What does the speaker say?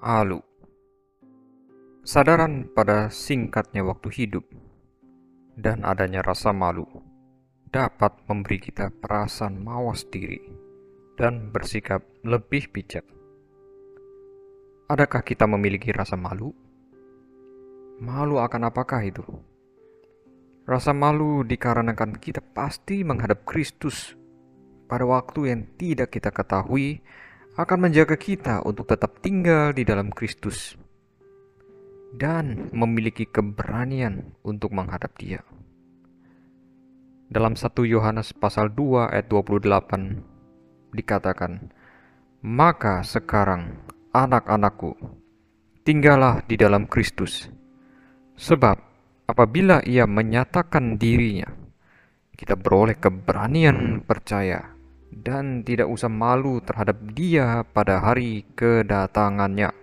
Alu Sadaran pada singkatnya waktu hidup dan adanya rasa malu dapat memberi kita perasaan mawas diri dan bersikap lebih bijak. Adakah kita memiliki rasa malu? Malu akan apakah itu? Rasa malu dikarenakan kita pasti menghadap Kristus pada waktu yang tidak kita ketahui akan menjaga kita untuk tetap tinggal di dalam Kristus dan memiliki keberanian untuk menghadap Dia. Dalam 1 Yohanes pasal 2 ayat 28 dikatakan, "Maka sekarang anak-anakku, tinggallah di dalam Kristus. Sebab apabila Ia menyatakan dirinya, kita beroleh keberanian percaya dan tidak usah malu terhadap dia pada hari kedatangannya.